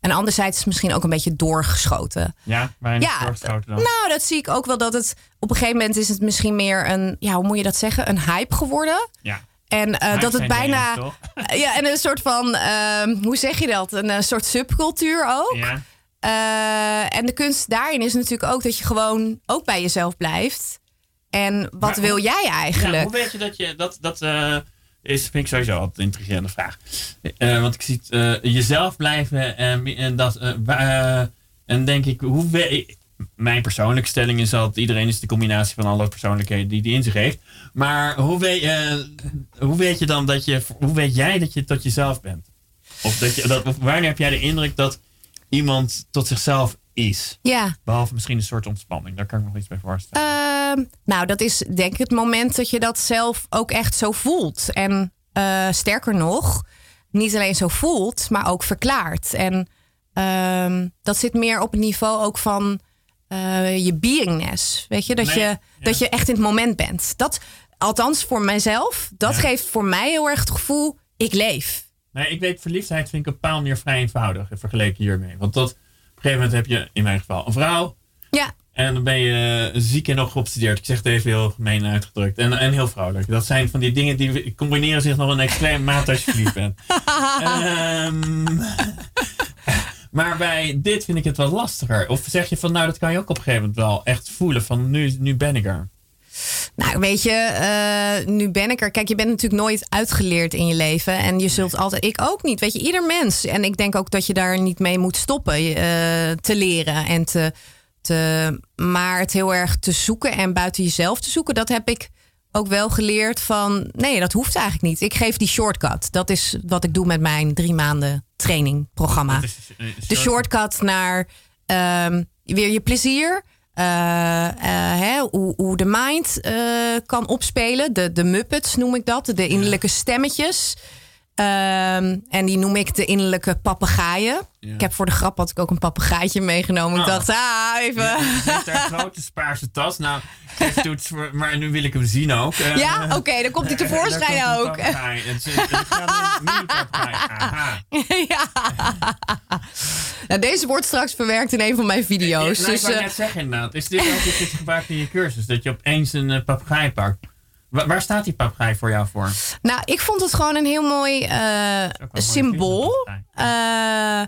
En anderzijds is het misschien ook een beetje doorgeschoten. Ja, Ja, doorgeschoten dan? Nou, dat zie ik ook wel dat het op een gegeven moment is het misschien meer een, ja, hoe moet je dat zeggen, een hype geworden. ja. En eh, dat het bijna, dingen, [laughs] ja, en een soort van, ehm, hoe zeg je dat, een, eh, soort subcultuur ook. Ja. Eh, en de kunst daarin is natuurlijk ook dat je gewoon ook bij jezelf blijft. En wat Maar wil jij Ja, eigenlijk? hoe weet je dat je... Dat, dat is, vind ik sowieso altijd een intrigerende vraag. Eh, want ik zie eh, jezelf blijven en, dat... eh, en denk ik, hoe we, Mijn persoonlijke stelling is dat iedereen is de combinatie van alle persoonlijkheden die die in zich heeft. Maar hoe weet, hoe weet je dan dat je... Hoe weet jij dat je tot jezelf bent? Of, dat je, dat, wanneer heb jij de indruk dat iemand tot zichzelf is? Ja, Behalve misschien een soort ontspanning. Daar kan ik nog iets bij voorstellen. Ehm, nou, dat is denk ik het moment dat je dat zelf ook echt zo voelt. En eh, sterker nog, niet alleen zo voelt, maar ook verklaart. En ehm, dat zit meer op het niveau ook van eh, je beingness. Weet je, dat, Nee, je, ja. dat je echt in het moment bent. Dat, althans voor mijzelf, dat Ja. geeft voor mij heel erg het gevoel, ik leef. Nee, ik weet, verliefdheid vind ik een bepaalde manier vrij eenvoudig vergeleken hiermee. Want een gegeven moment heb je in mijn geval een vrouw. Ja, En dan ben je ziek en nog geobsedeerd. Ik zeg het even heel gemeen uitgedrukt. En, en heel vrouwelijk. Dat zijn van die dingen die combineren zich nog een extreme mate als je verliefd bent. [laughs] Ehm, maar bij dit vind ik het wel lastiger. Of zeg je van nou, dat kan je ook op een gegeven moment wel echt voelen. Van nu, nu ben ik er. Nou, weet je, eh, nu ben ik er. Kijk, je bent natuurlijk nooit uitgeleerd in je leven. En je zult altijd, ik ook niet. Weet je, ieder mens. En ik denk ook dat je daar niet mee moet stoppen eh, te leren. En te, te, maar het heel erg te zoeken en buiten jezelf te zoeken, dat heb ik ook wel geleerd van. Nee, dat hoeft eigenlijk niet. Ik geef die shortcut. Dat is wat ik doe met mijn drie maanden trainingprogramma de shortcut naar ehm, weer je plezier. Eh, eh, hè, hoe, hoe de mind eh, kan opspelen. De, de Muppets noem ik dat. De innerlijke stemmetjes. Ehm, en die noem ik de innerlijke papegaaien. Ja. Ik heb voor de grap had ik ook een papegaaitje meegenomen. Ik Oh. dacht, ah, even. Daar een [laughs] grote spaarse tas. Nou, toets maar nu wil ik hem zien ook. Ja, oké, dan komt hij tevoorschijn daar komt ook. Het is- een mini-papegaai. Aha. [laughs] ja. Nou, deze wordt straks verwerkt in een van mijn video's. Ja, nou, dus, ik wou eh, net zeggen inderdaad. Is dit ook iets gebruikt in je cursus? Dat je opeens een uh, papegaai pakt? Wa- waar staat die papegaai voor jou voor? Nou, ik vond het gewoon een heel mooi eh, mooi symbool. Eh,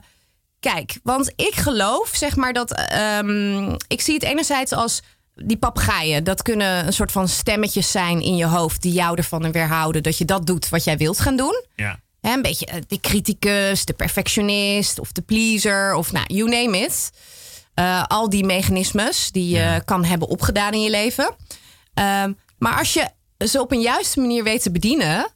kijk, want ik geloof, zeg maar, dat. ehm, ik zie het enerzijds als. Die papegaaien, dat kunnen een soort van stemmetjes zijn in je hoofd die jou ervan weerhouden dat je dat doet wat jij wilt gaan doen. Ja. Hè, een beetje eh, de criticus, de perfectionist of de pleaser of nou, you name it. Eh, al die mechanismes die je Ja. kan hebben opgedaan in je leven. Ehm, maar als je ze op een juiste manier weet te bedienen,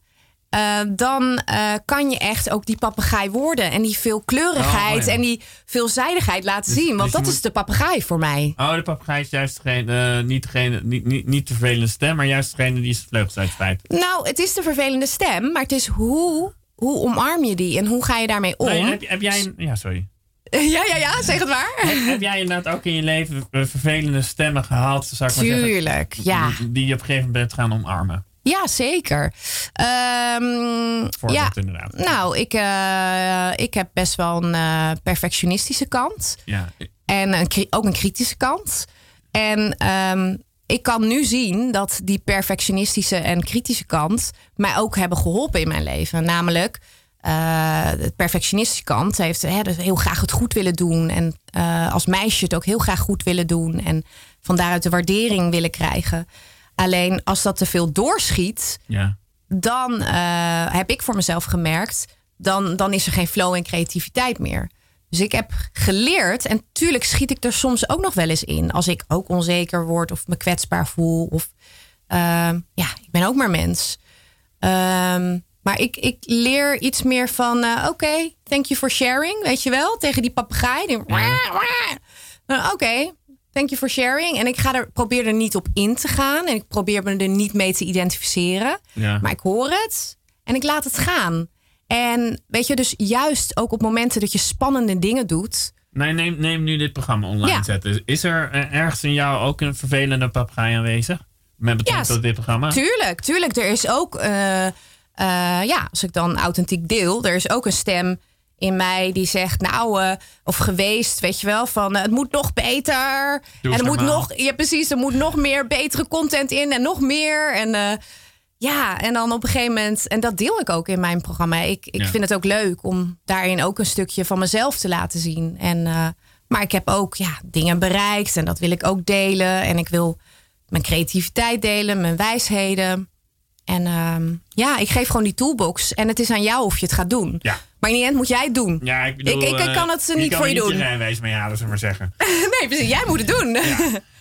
eh, dan kan je echt ook die papegaai worden. En die veelkleurigheid Oh, ja. en die veelzijdigheid laten Dus- zien. Want dus dat moet- is de papegaai voor mij. Oh, de papegaai is juist degene, eh, niet, degene, niet, niet, niet de vervelende stem, maar juist degene die zijn vleugels uitspreidt. Nou, het is de vervelende stem, maar het is hoe, hoe omarm je die en hoe ga je daarmee om? Nee, heb, heb jij een, ja, sorry. [laughs] Ja, ja, ja, zeg het maar. Heb, heb jij inderdaad ook in je leven vervelende stemmen gehad, zou ik maar zeggen? Tuurlijk, ja. Die, die je op een gegeven moment gaan omarmen. Ja, zeker. Voorbeeld ja, inderdaad. nou, ik, eh, ik heb best wel een eh, perfectionistische kant. Ja. En een, ook een kritische kant. En ehm, ik kan nu zien dat die perfectionistische en kritische kant mij ook hebben geholpen in mijn leven. Namelijk, eh de perfectionistische kant heeft hè, dus heel graag het goed willen doen. En eh, als meisje het ook heel graag goed willen doen. En van daaruit de waardering willen krijgen. Alleen als dat te veel doorschiet, ja. dan eh, heb ik voor mezelf gemerkt, dan, dan is er geen flow en creativiteit meer. Dus ik heb geleerd, en tuurlijk schiet ik er soms ook nog wel eens in. Als ik ook onzeker word of me kwetsbaar voel. Of ehm, ja, ik ben ook maar mens. Ehm, maar ik, ik leer iets meer van, eh, oké, thank you for sharing, weet je wel, tegen die papegaai. Die, Nou, Oké, thank you for sharing. En ik ga er, probeer er niet op in te gaan en ik probeer me er niet mee te identificeren. Ja. Maar ik hoor het en ik laat het gaan. En weet je, dus juist ook op momenten dat je spannende dingen doet. Nee, neem, neem nu dit programma online Ja. zetten. Is er eh, ergens in jou ook een vervelende papegaai aanwezig? Met betrekking Ja, tot dit programma? Tuurlijk, tuurlijk. Er is ook, eh, ja, als ik dan authentiek deel, er is ook een stem in mij die zegt, nou, of geweest, weet je wel, van het moet nog beter. En er moet nog, ja precies, er moet nog meer betere content in en nog meer. En ja, en dan op een gegeven moment, en dat deel ik ook in mijn programma. Ik, ik Ja. vind het ook leuk om daarin ook een stukje van mezelf te laten zien. En, eh, maar ik heb ook ja, dingen bereikt en dat wil ik ook delen. En ik wil mijn creativiteit delen, mijn wijsheden. En ehm, ja, ik geef gewoon die toolbox. En het is aan jou of je het gaat doen. Ja. Maar in die end moet jij het doen. Ja, ik, bedoel, Ik- ik kan het, eh, niet kan voor je niet doen. je rijbewijs mee halen, zullen we maar zeggen. [laughs] nee, precies. Jij moet het doen. Ja,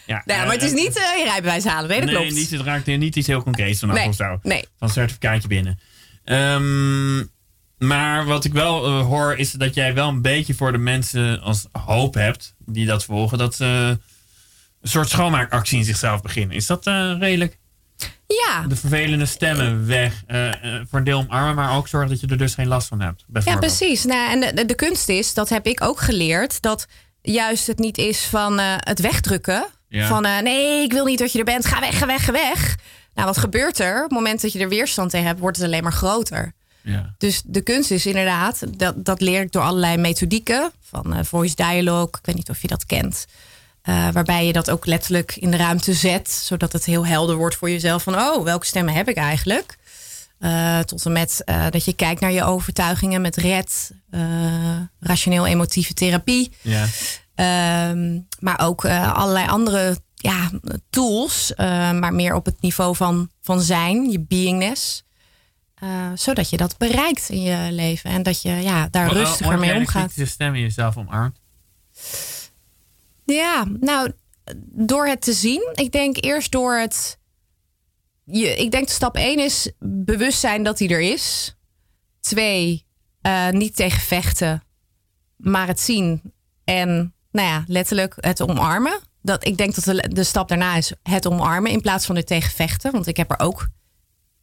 Ja, maar het is niet eh, je rijbewijs halen. Nee, dat nee, klopt. niet, het raakt niet iets heel concreets vanaf Nee, of zo. nee. Van certificaatje binnen. Ehm, maar wat ik wel eh, hoor, is dat jij wel een beetje voor de mensen als hoop hebt, die dat volgen, dat ze een soort schoonmaakactie in zichzelf beginnen. Is dat eh, redelijk? Ja, De vervelende stemmen weg. eh, eh, voor een deel omarmen, maar ook zorgen dat je er dus geen last van hebt. ja precies. Nou, en de, de, kunst is, dat heb ik ook geleerd, dat juist het niet is van eh, het wegdrukken. Ja. Van eh, nee, ik wil niet dat je er bent. Ga weg, ga weg, ga weg. Nou, wat gebeurt er? Op het moment dat je er weerstand tegen hebt, wordt het alleen maar groter. Ja. Dus de kunst is inderdaad, dat, dat leer ik door allerlei methodieken. Van eh, voice dialogue, ik weet niet of je dat kent. Eh, waarbij je dat ook letterlijk in de ruimte zet. Zodat het heel helder wordt voor jezelf. Van oh, welke stemmen heb ik eigenlijk? Tot en met dat je kijkt naar je overtuigingen met RED. eh, rationeel-emotieve therapie. Ja. Ehm, maar ook eh, allerlei andere ja, tools. eh, maar meer op het niveau van, van zijn, je beingness. Eh, zodat je dat bereikt in je leven. En dat je ja, daar Hoe- rustiger hoe mee omgaat. kritische stem in jezelf omarmt. Ja, nou, door het te zien. Ik denk eerst door het. Je, ik denk stap 1 is bewustzijn dat hij er is. Twee, niet tegen vechten, maar het zien. En nou ja, letterlijk het omarmen. Dat, ik denk dat de, de stap daarna is het omarmen in plaats van er tegen vechten. Want ik heb er ook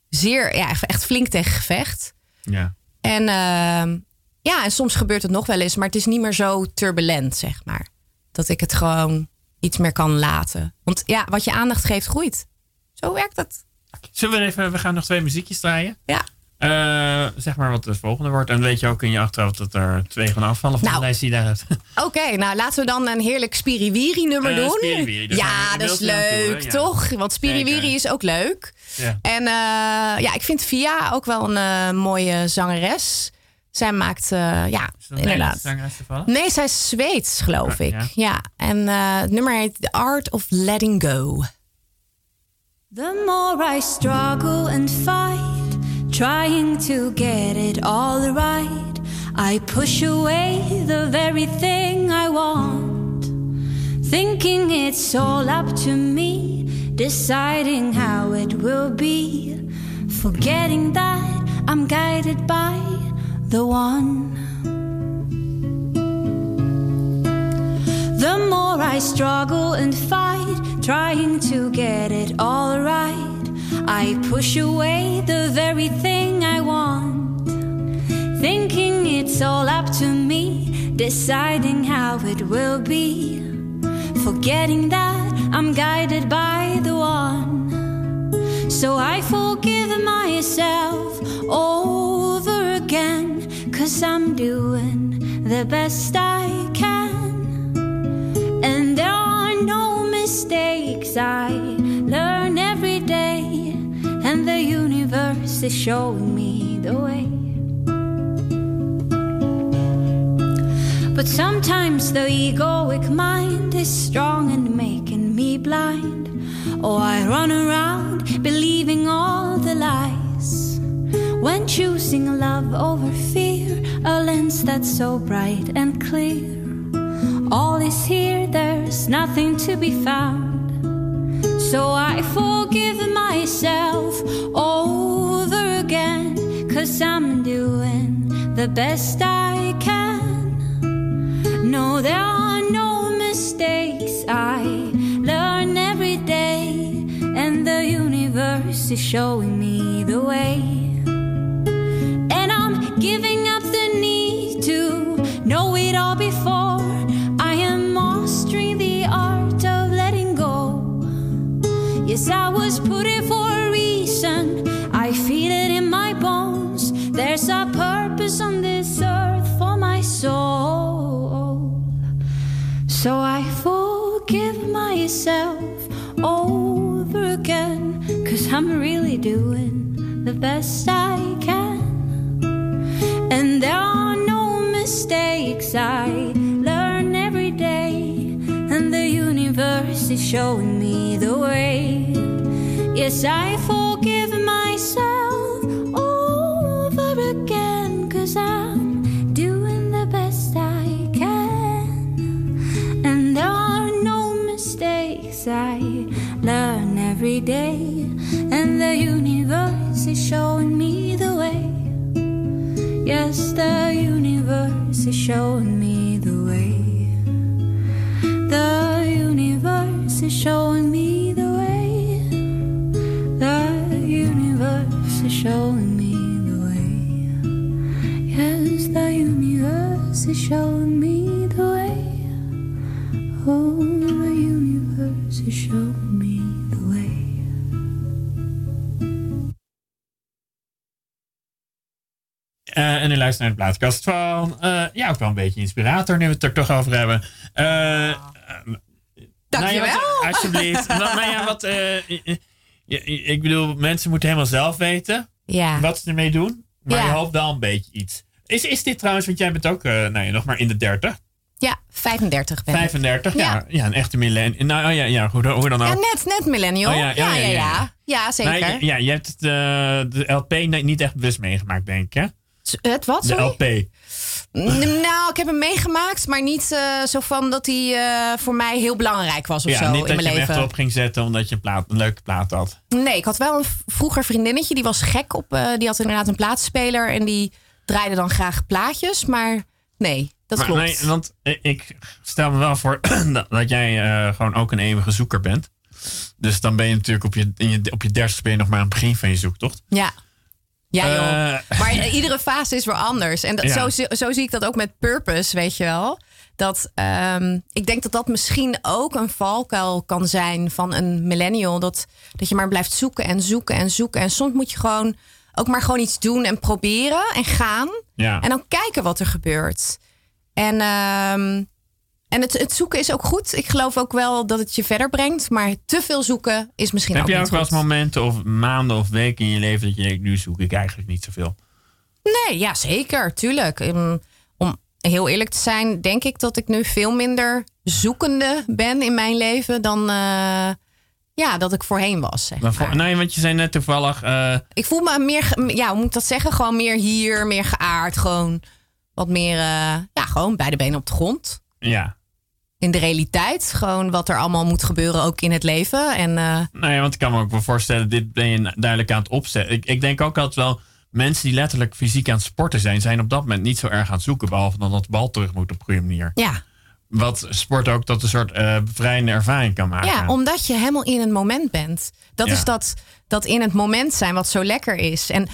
zeer, ja, echt flink tegen gevecht. Ja. En ehm, ja, en soms gebeurt het nog wel eens, maar het is niet meer zo turbulent, zeg maar. Dat ik het gewoon iets meer kan laten. Want ja, wat je aandacht geeft, groeit. Zo werkt het. Zullen we even, we gaan nog twee muziekjes draaien. Ja. Eh, zeg maar wat de volgende wordt. En weet je ook in je achterhoofd dat er twee gaan afvallen van Nou. de lijst die daar hebt. [laughs] Oké, nou laten we dan een heerlijk Spiriwiri nummer Eh, doen. Spiriwiri, ja, dat is toe, leuk, Ja. toch? Want Spiriwiri Zeker. is ook leuk. ja. En eh, ja, ik vind Via ook wel een mooie zangeres. Zij maakt, eh, ja, inderdaad. Nee, zij is Zweeds, geloof ik. ja. Ja. En eh, het nummer heet The Art of Letting Go. The more I struggle and fight, trying to get it all right, I push away the very thing I want. Thinking it's all up to me, deciding how it will be. Forgetting that I'm guided by the one. The more I struggle and fight, trying to get it all right, I push away the very thing I want. Thinking it's all up to me, deciding how it will be. Forgetting that I'm guided by the one. So I forgive myself over again, cause I'm doing the best I can. And there are no mistakes. I is showing me the way. But sometimes the egoic mind is strong and making me blind. Oh, I run around believing all the lies. When choosing love over fear, a lens that's so bright and clear. All is here, there's nothing to be found. So I forgive myself again, cause I'm doing the best I can. No, there are no mistakes. I learn every day, and the universe is showing me the way. I'm really doing the best I can. And there are no mistakes. I learn every day. And the universe is showing me the way. Yes, I forgive Yes, the universe is showing Naar de plaatkast van, eh, ja, ook wel een beetje inspirator, nu we het er toch over hebben. Eh, eh, nou ja, wat- Dankjewel. alsjeblieft. [laughs] nou, nou ja, wat, ik bedoel, mensen moeten helemaal zelf weten Ja. wat ze ermee doen. Maar Ja. je hoopt wel een beetje iets. Is, is dit trouwens, want jij bent ook nou ja, nog maar in de 30, Ja, 35 ben ik. 35, ja. Ja. ja, een echte millennial. Nou oh ja, ja hoe, hoe dan ook. Ja, net, net millennial. Oh, ja, ja, ja, ja, ja, ja, ja. zeker. Ja, je hebt het, de LP ni- niet echt bewust meegemaakt, denk ik, hè? Het wat, De sorry? LP. N- Nou, ik heb hem meegemaakt, maar niet eh, zo van dat hij eh, voor mij heel belangrijk was of Ja, zo niet in dat je mijn hem echt leven. op ging zetten omdat je een, plaat, een leuke plaat had. Nee, ik had wel een vroeger vriendinnetje, die was gek op. eh, die had inderdaad een plaatspeler en die draaide dan graag plaatjes, maar nee, dat Maar klopt. nee, want ik- stel me wel voor [clears throat] dat, jij gewoon ook een eeuwige zoeker bent. Dus dan ben je natuurlijk op je, in je, op je dertigste ben je nog maar aan het begin van je zoektocht. Ja. Ja, joh. Eh, Maar eh, iedere fase is weer anders. En dat, Ja. zo, zo zie ik dat ook met purpose, weet je wel. Dat, ehm, ik denk dat dat misschien ook een valkuil kan zijn van een millennial. Dat, dat je maar blijft zoeken en zoeken en zoeken. En soms moet je gewoon ook maar gewoon iets doen en proberen en gaan. Ja. En dan kijken wat er gebeurt. En, ehm, en het, het zoeken is ook goed. Ik geloof ook wel dat het je verder brengt. Maar te veel zoeken is misschien Heb ook je niet ook wel eens momenten of maanden of weken in je leven dat je denkt, nu zoek ik eigenlijk niet zoveel? Nee, ja, zeker. Tuurlijk. Um, Om heel eerlijk te zijn, denk ik dat ik nu veel minder zoekende ben in mijn leven dan eh, ja, dat ik voorheen was. Zeg Maar voor- maar. nee, want je zei net toevallig, eh, Ik voel me meer, ja, hoe moet ik dat zeggen? Gewoon meer hier, meer geaard. Gewoon wat meer, eh, ja, gewoon beide benen op de grond. ja. In de realiteit. Gewoon wat er allemaal moet gebeuren, ook in het leven. En eh, Nou ja, want ik kan me ook wel voorstellen, dit ben je duidelijk aan het opzetten. Ik, ik denk ook altijd wel, mensen die letterlijk fysiek aan het sporten zijn, zijn op dat moment niet zo erg aan het zoeken, behalve dan dat de bal terug moet op een goede manier. ja, Wat sport ook tot een soort eh bevrijdende ervaring kan maken. Ja, omdat je helemaal in het moment bent. Dat Ja. is dat, dat in het moment zijn wat zo lekker is. En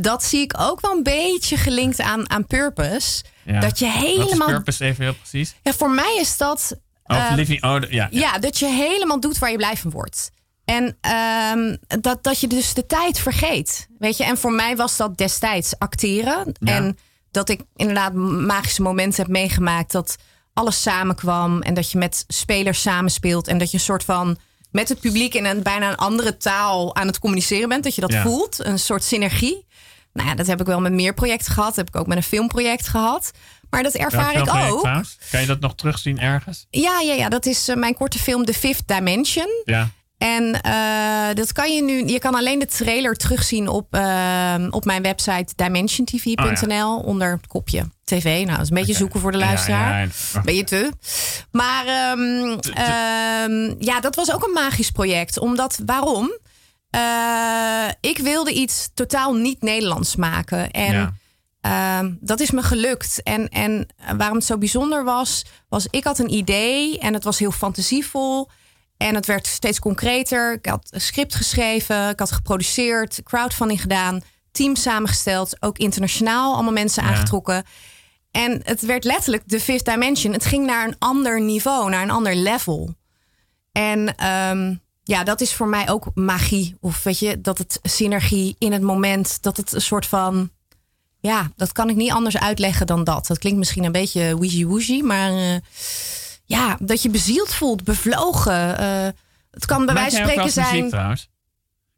dat zie ik ook wel een beetje gelinkt aan, aan purpose. Ja. Dat je Wat helemaal. purpose even heel precies? Ja, voor mij is dat. Of eh, living, oh, de- ja. ja, dat je helemaal doet waar je blij van wordt. En ehm, dat, dat je dus de tijd vergeet. Weet je, en voor mij was dat destijds acteren. Ja. En dat ik inderdaad magische momenten heb meegemaakt. Dat alles samenkwam. En dat je met spelers samenspeelt. En dat je een soort van met het publiek in een bijna een andere taal aan het communiceren bent. Dat je dat Ja. voelt. Een soort synergie. Nou ja, dat heb ik wel met meer projecten gehad. Dat heb ik ook met een filmproject gehad. Maar dat ervaar ik ook. trouwens? Kan je dat nog terugzien ergens? Ja, ja, ja, dat is eh, mijn korte film The Fifth Dimension. Ja. En eh, dat kan je nu. Je kan alleen de trailer terugzien op, eh, op mijn website dimensiontv.nl onder het kopje tv. Nou, dat is een beetje zoeken voor de luisteraar. Ja, ja, ja. Ben je te? Maar ehm, ehm, ja, dat was ook een magisch project. Omdat, waarom? Eh, ik wilde iets totaal niet Nederlands maken. En Ja. Ehm, dat is me gelukt. En, en waarom het zo bijzonder was, was ik had een idee en het was heel fantasievol. En het werd steeds concreter. Ik had een script geschreven, ik had geproduceerd, crowdfunding gedaan, team samengesteld, ook internationaal allemaal mensen Ja. aangetrokken. En het werd letterlijk de fifth dimension. Het ging naar een ander niveau, naar een ander level. En ehm, ja, dat is voor mij ook magie. Of weet je, dat het synergie in het moment, dat het een soort van. Ja, dat kan ik niet anders uitleggen dan dat. Dat klinkt misschien een beetje woezie-woezie, maar eh, ja, dat je bezield voelt, bevlogen. eh, het kan bij wijze van spreken muziek zijn. trouwens?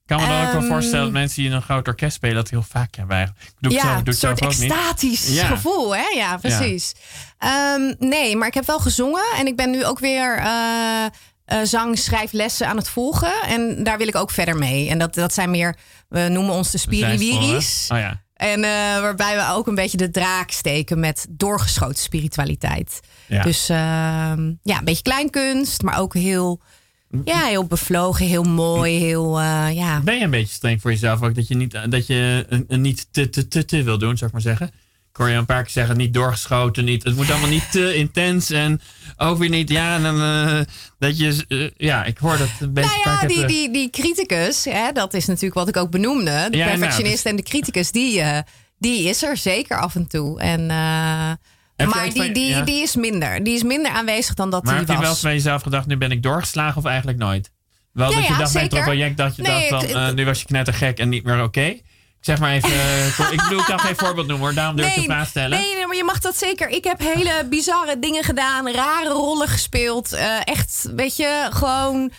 Ik kan me dan ook wel Ehm, voorstellen dat mensen die in een groot orkest spelen dat heel vaak hebben eigenlijk. Doe het ja, ik doe een soort niet. extatisch Ja. gevoel, hè? Ja, precies. Ehm, nee, maar ik heb wel gezongen en ik ben nu ook weer eh eh, zang, schrijflessen aan het volgen. En daar wil ik ook verder mee. En dat, dat zijn meer, we noemen ons de spiriwiris. Oh ja. En eh, waarbij we ook een beetje de draak steken met doorgeschoten spiritualiteit. Ja. Dus ehm, ja, een beetje kleinkunst, maar ook heel, ja, heel bevlogen, heel mooi, heel, eh, ja. Ben je een beetje streng voor jezelf ook? Dat je niet, dat je een, een niet te, te, te, te wil doen, zou ik maar zeggen. Ik hoor je een paar keer zeggen, niet doorgeschoten, niet, het moet allemaal niet te intens. En ook weer niet, ja, dan, eh, dat je, eh, ja, ik hoor dat een beetje Nou ja, die, die, die criticus, hè, dat is natuurlijk wat ik ook benoemde. De Ja, nou, perfectionist en de criticus, die, eh, die is er zeker af en toe. En, maar die, van- die, ja. die is minder. Die is minder aanwezig dan dat Maar die heb je wel eens was. bij jezelf gedacht, nu ben ik doorgeslagen of eigenlijk nooit? Wel Ja, dat je dacht bij het project dat je Nee, dacht ik- eh, nu was je knettergek en niet meer oké. Ik zeg maar even, eh, ik bedoel, ik kan geen voorbeeld noemen hoor, daarom durf ik de vraag stellen. Nee, nee, maar je mag dat zeker. Ik heb hele bizarre dingen gedaan, rare rollen gespeeld. eh, echt, weet je, gewoon.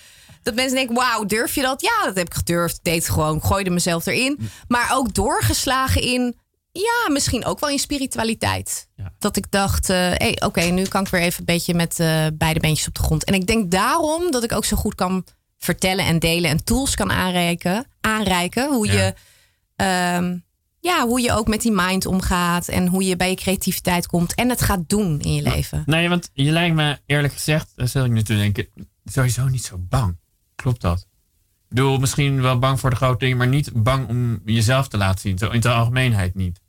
Dat mensen denken, wauw, durf je dat? Ja, dat heb ik gedurfd. Deed gewoon, gooide mezelf erin. Maar ook doorgeslagen in, ja, misschien ook wel in spiritualiteit. Ja. Dat ik dacht, hey, oké, nu kan ik weer even een beetje met beide beentjes op de grond. En ik denk daarom dat ik ook zo goed kan vertellen en delen en tools kan aanreiken. aanreiken hoe Ja. Ehm, ja, hoe je ook met die mind omgaat en hoe je bij je creativiteit komt en het gaat doen in je leven. Nee, want je lijkt me eerlijk gezegd, daar zit ik nu te denken, sowieso niet zo bang. Klopt dat? Ik bedoel, misschien wel bang voor de grote dingen, maar niet bang om jezelf te laten zien. Zo in de algemeenheid niet.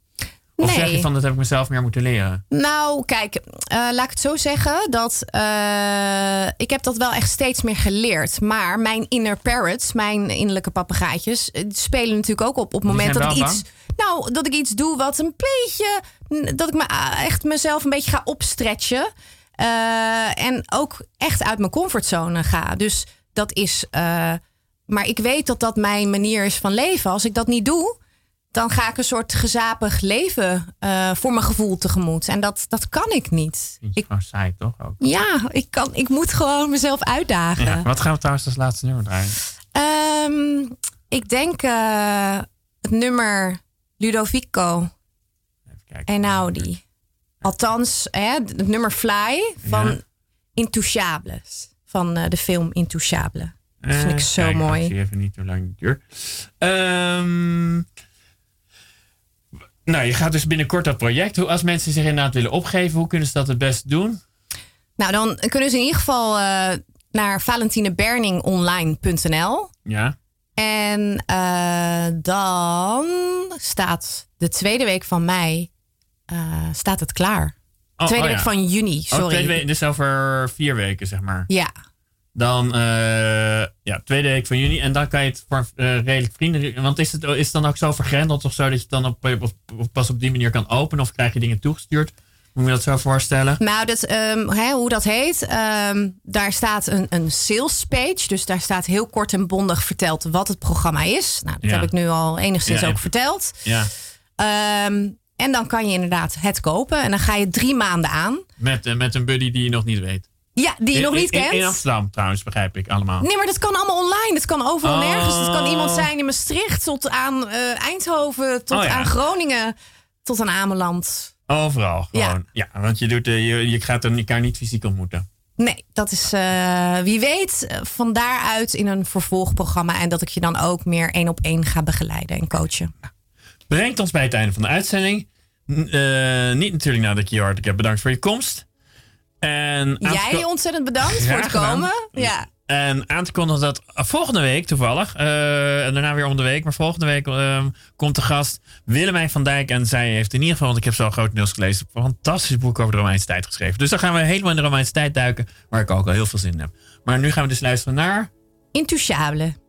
Of Nee. zeg je van, dat heb ik mezelf meer moeten leren? Nou, kijk, eh, laat ik het zo zeggen dat eh, ik heb dat wel echt steeds meer geleerd. Maar mijn inner parrots, mijn innerlijke papegaaitjes, eh, spelen natuurlijk ook op op het moment dat ik iets, nou, dat ik iets doe wat een beetje, dat ik me echt mezelf een beetje ga opstretchen. En ook echt uit mijn comfortzone ga. Dus dat is. maar ik weet dat dat mijn manier is van leven. Als ik dat niet doe, dan ga ik een soort gezapig leven eh, voor mijn gevoel tegemoet. En dat, dat kan ik niet. Vind je Ik, gewoon saai, toch? Ook? ja, ik, kan, ik moet gewoon mezelf uitdagen. Ja. Wat gaan we trouwens als laatste nummer draaien? Ehm, ik denk eh, het nummer Ludovico kijken. Einaudi. Althans, hè, het nummer Fly van Ja. Intouchables. Van eh, de film Intouchable. Dat vind ik zo kijk, mooi. Ik zie even niet hoe lang het duurt. Ehm, nou, je gaat dus binnenkort dat project. Hoe, als mensen zich inderdaad willen opgeven, hoe kunnen ze dat het best doen? Nou, dan kunnen ze in ieder geval eh, naar valentineberningonline.nl. Ja. En eh, dan staat de tweede week van mei eh, staat het klaar. Oh, tweede oh week ja. van juni, Oh, sorry. tweede week, dus over vier weken, zeg maar. Ja, Dan, eh, ja, tweede week van juni. En dan kan je het voor eh, redelijk vrienden... Want is het, is het dan ook zo vergrendeld of zo... dat je het dan op, op, op- pas op die manier kan openen? Of krijg je dingen toegestuurd? Moet je dat zo voorstellen? nou, dat, ehm, hè, hoe dat heet, ehm, daar staat een, een sales page. Dus daar staat heel kort en bondig verteld wat het programma is. Nou, dat Ja. heb ik nu al enigszins Ja, ook verteld. Ja, Ehm, en dan kan je inderdaad het kopen. En dan ga je drie maanden aan. met, eh, met een buddy die je nog niet weet. Ja, die je nog niet in, kent. In Amsterdam trouwens, begrijp ik allemaal. Nee, maar dat kan allemaal online. Dat kan overal Oh. nergens. Het kan iemand zijn in Maastricht tot aan eh, Eindhoven, tot Oh ja. aan Groningen, tot aan Ameland. Overal gewoon. Ja, want je, doet, eh, je, je gaat er elkaar niet fysiek ontmoeten. Nee, dat is eh, wie weet van daaruit in een vervolgprogramma. En dat ik je dan ook meer één op één ga begeleiden en coachen. Brengt ons bij het einde van de uitzending. Niet natuurlijk nadat ik je hartelijk heb bedankt voor je komst. En Jij ontzettend bedankt [laughs] voor het komen. Ja. En aan te kondigen dat volgende week toevallig, eh, en daarna weer om de week, maar volgende week eh, komt de gast Willemijn van Dijk. En zij heeft in ieder geval, want ik heb zo grotendeels gelezen, een fantastisch boek over de Romeinse tijd geschreven. Dus dan gaan we helemaal in de Romeinse tijd duiken, waar ik ook al heel veel zin in heb. Maar nu gaan we dus luisteren naar Intouchable.